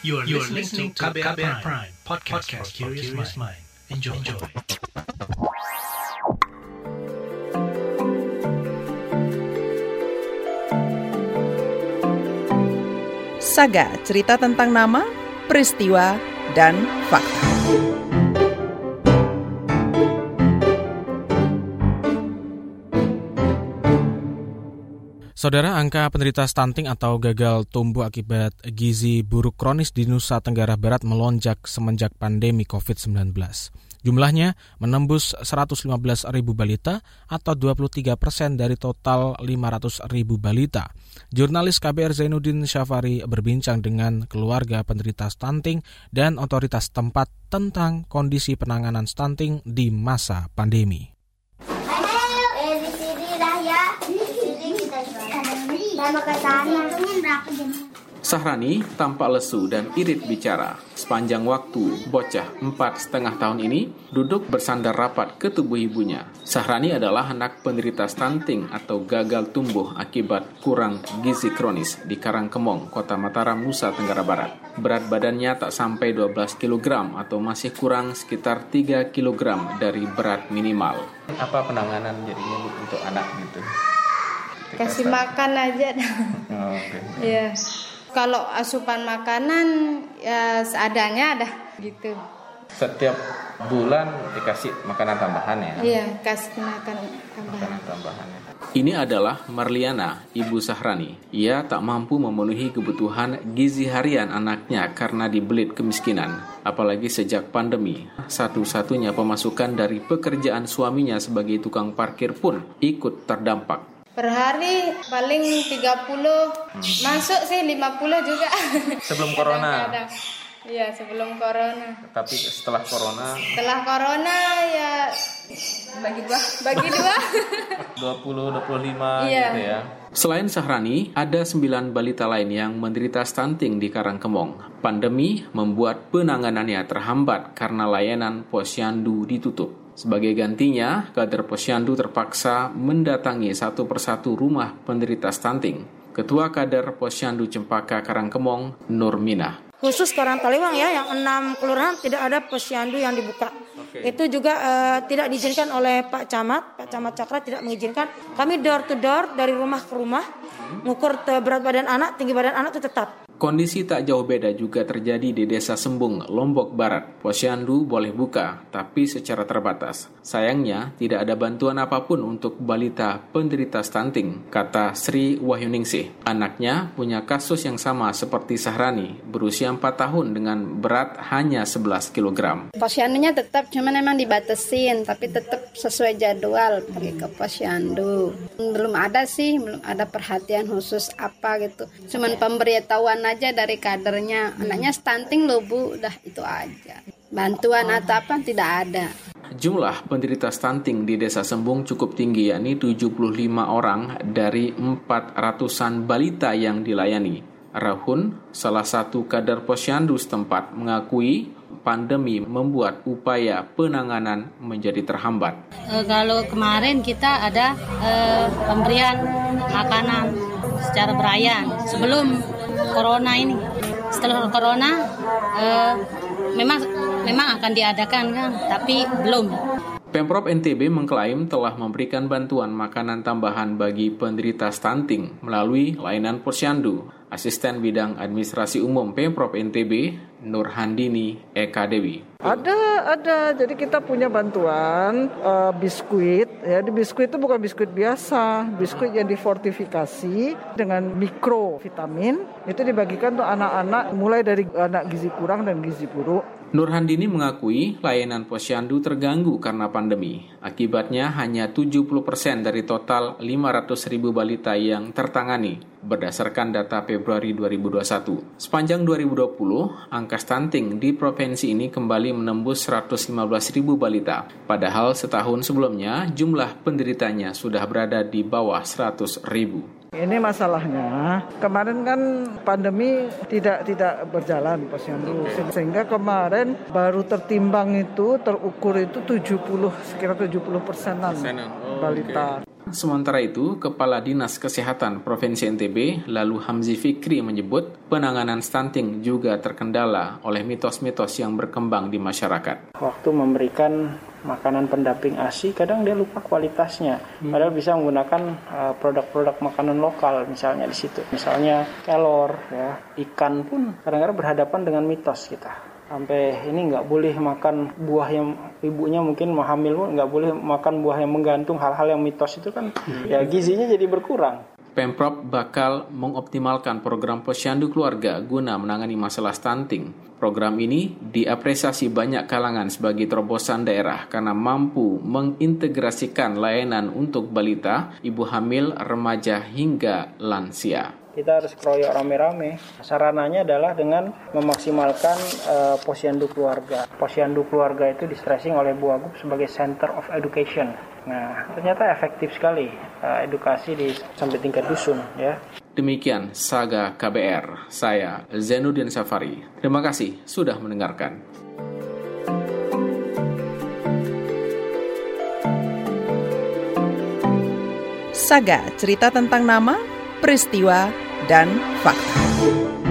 You are, you are listening to KBR, KBR Prime, Prime podcast, podcast for curious mind. Enjoy. Enjoy. Saga, cerita tentang nama, peristiwa, dan fakta. Saudara, angka penderita stunting atau gagal tumbuh akibat gizi buruk kronis di Nusa Tenggara Barat melonjak semenjak pandemi COVID-19. Jumlahnya menembus 115 ribu balita atau 23 persen dari total 500 ribu balita. Jurnalis KBR Zainuddin Syafari berbincang dengan keluarga penderita stunting dan otoritas tempat tentang kondisi penanganan stunting di masa pandemi. Sahrani tampak lesu dan irit bicara. Sepanjang waktu, bocah empat setengah tahun ini duduk bersandar rapat ke tubuh ibunya. Sahrani adalah anak penderita stunting atau gagal tumbuh akibat kurang gizi kronis di Karangkemong, Kota Mataram, Nusa Tenggara Barat. Berat badannya tak sampai 12 kg atau masih kurang sekitar 3 kg dari berat minimal. Apa penanganan jadinya untuk anak gitu? Kasih makan aja oh, okay. ya kalau asupan makanan ya seadanya dah gitu setiap bulan dikasih makanan tambahan ya iya kasih makan tambahan makanan tambahan ya. ini adalah Marliana, ibu Sahrani. Ia tak mampu memenuhi kebutuhan gizi harian anaknya karena dibelit kemiskinan. Apalagi sejak pandemi, satu-satunya pemasukan dari pekerjaan suaminya sebagai tukang parkir pun ikut terdampak per hari paling 30 hmm. masuk sih 50 juga sebelum corona Iya sebelum corona. Tapi setelah corona. Setelah corona ya bagi dua. Bagi dua. 20 25 iya. gitu ya. Selain Sahrani, ada sembilan balita lain yang menderita stunting di Karangkemong. Pandemi membuat penanganannya terhambat karena layanan posyandu ditutup. Sebagai gantinya, kader posyandu terpaksa mendatangi satu persatu rumah penderita stunting. Ketua kader posyandu Cempaka Karangkemong, Nur Minah. Khusus Karang Taliwang ya, yang enam kelurahan tidak ada posyandu yang dibuka. Okay. Itu juga uh, tidak diizinkan oleh Pak Camat, Pak Camat Cakra tidak mengizinkan. Kami door to door dari rumah ke rumah, mengukur berat badan anak, tinggi badan anak itu tetap. Kondisi tak jauh beda juga terjadi di Desa Sembung, Lombok Barat. Posyandu boleh buka, tapi secara terbatas. Sayangnya, tidak ada bantuan apa pun untuk balita penderita stunting, kata Sri Wahyuningsih. Anaknya punya kasus yang sama seperti Sahrani, berusia 4 tahun dengan berat hanya 11 kg. Posyandunya tetap, cuma memang dibatasin, tapi tetap sesuai jadwal pergi ke posyandu. Belum ada sih, belum ada perhatian khusus apa gitu. Cuman pemberitahuan aja dari kadernya anaknya stunting loh bu udah itu aja bantuan atau apa tidak ada Jumlah penderita stunting di Desa Sembung cukup tinggi yakni 75 orang dari 400-an balita yang dilayani. Rahun, salah satu kader posyandu setempat, mengakui pandemi membuat upaya penanganan menjadi terhambat. E, kalau kemarin kita ada e, pemberian makanan secara berayan sebelum corona ini. Setelah corona uh, memang memang akan diadakan kan, tapi belum. Pemprov NTB mengklaim telah memberikan bantuan makanan tambahan bagi penderita stunting melalui layanan posyandu. Asisten Bidang Administrasi Umum Pemprov NTB, Nur Handini Eka Dewi. Ada, ada. Jadi kita punya bantuan uh, biskuit. Ya, di biskuit itu bukan biskuit biasa, biskuit yang difortifikasi dengan mikrovitamin. Itu dibagikan untuk anak-anak mulai dari anak gizi kurang dan gizi buruk Nur Handini mengakui layanan posyandu terganggu karena pandemi. Akibatnya hanya 70% dari total 500 ribu balita yang tertangani berdasarkan data Februari 2021. Sepanjang 2020, angka stunting di provinsi ini kembali menembus 115 ribu balita. Padahal setahun sebelumnya jumlah penderitanya sudah berada di bawah 100 ribu. Ini masalahnya kemarin kan pandemi tidak tidak berjalan posyandu sehingga kemarin baru tertimbang itu terukur itu 70 sekitar 70 persenan oh, balita. Okay. Sementara itu, Kepala Dinas Kesehatan Provinsi NTB, lalu Hamzi Fikri menyebut penanganan stunting juga terkendala oleh mitos-mitos yang berkembang di masyarakat. Waktu memberikan makanan pendamping ASI, kadang dia lupa kualitasnya. Hmm. Padahal bisa menggunakan uh, produk-produk makanan lokal misalnya di situ. Misalnya kelor, ya, ikan pun kadang-kadang berhadapan dengan mitos kita sampai ini nggak boleh makan buah yang ibunya mungkin mau hamil pun nggak boleh makan buah yang menggantung hal-hal yang mitos itu kan hmm. ya gizinya jadi berkurang. Pemprov bakal mengoptimalkan program posyandu keluarga guna menangani masalah stunting. Program ini diapresiasi banyak kalangan sebagai terobosan daerah karena mampu mengintegrasikan layanan untuk balita, ibu hamil, remaja hingga lansia kita harus keroyok rame-rame. Sarananya adalah dengan memaksimalkan uh, posyandu keluarga. Posyandu keluarga itu distressing oleh Bu Agup sebagai center of education. Nah, ternyata efektif sekali uh, edukasi di sampai tingkat dusun ya. Demikian Saga KBR. Saya Zenuddin Safari. Terima kasih sudah mendengarkan. Saga, cerita tentang nama, peristiwa, dan fakta.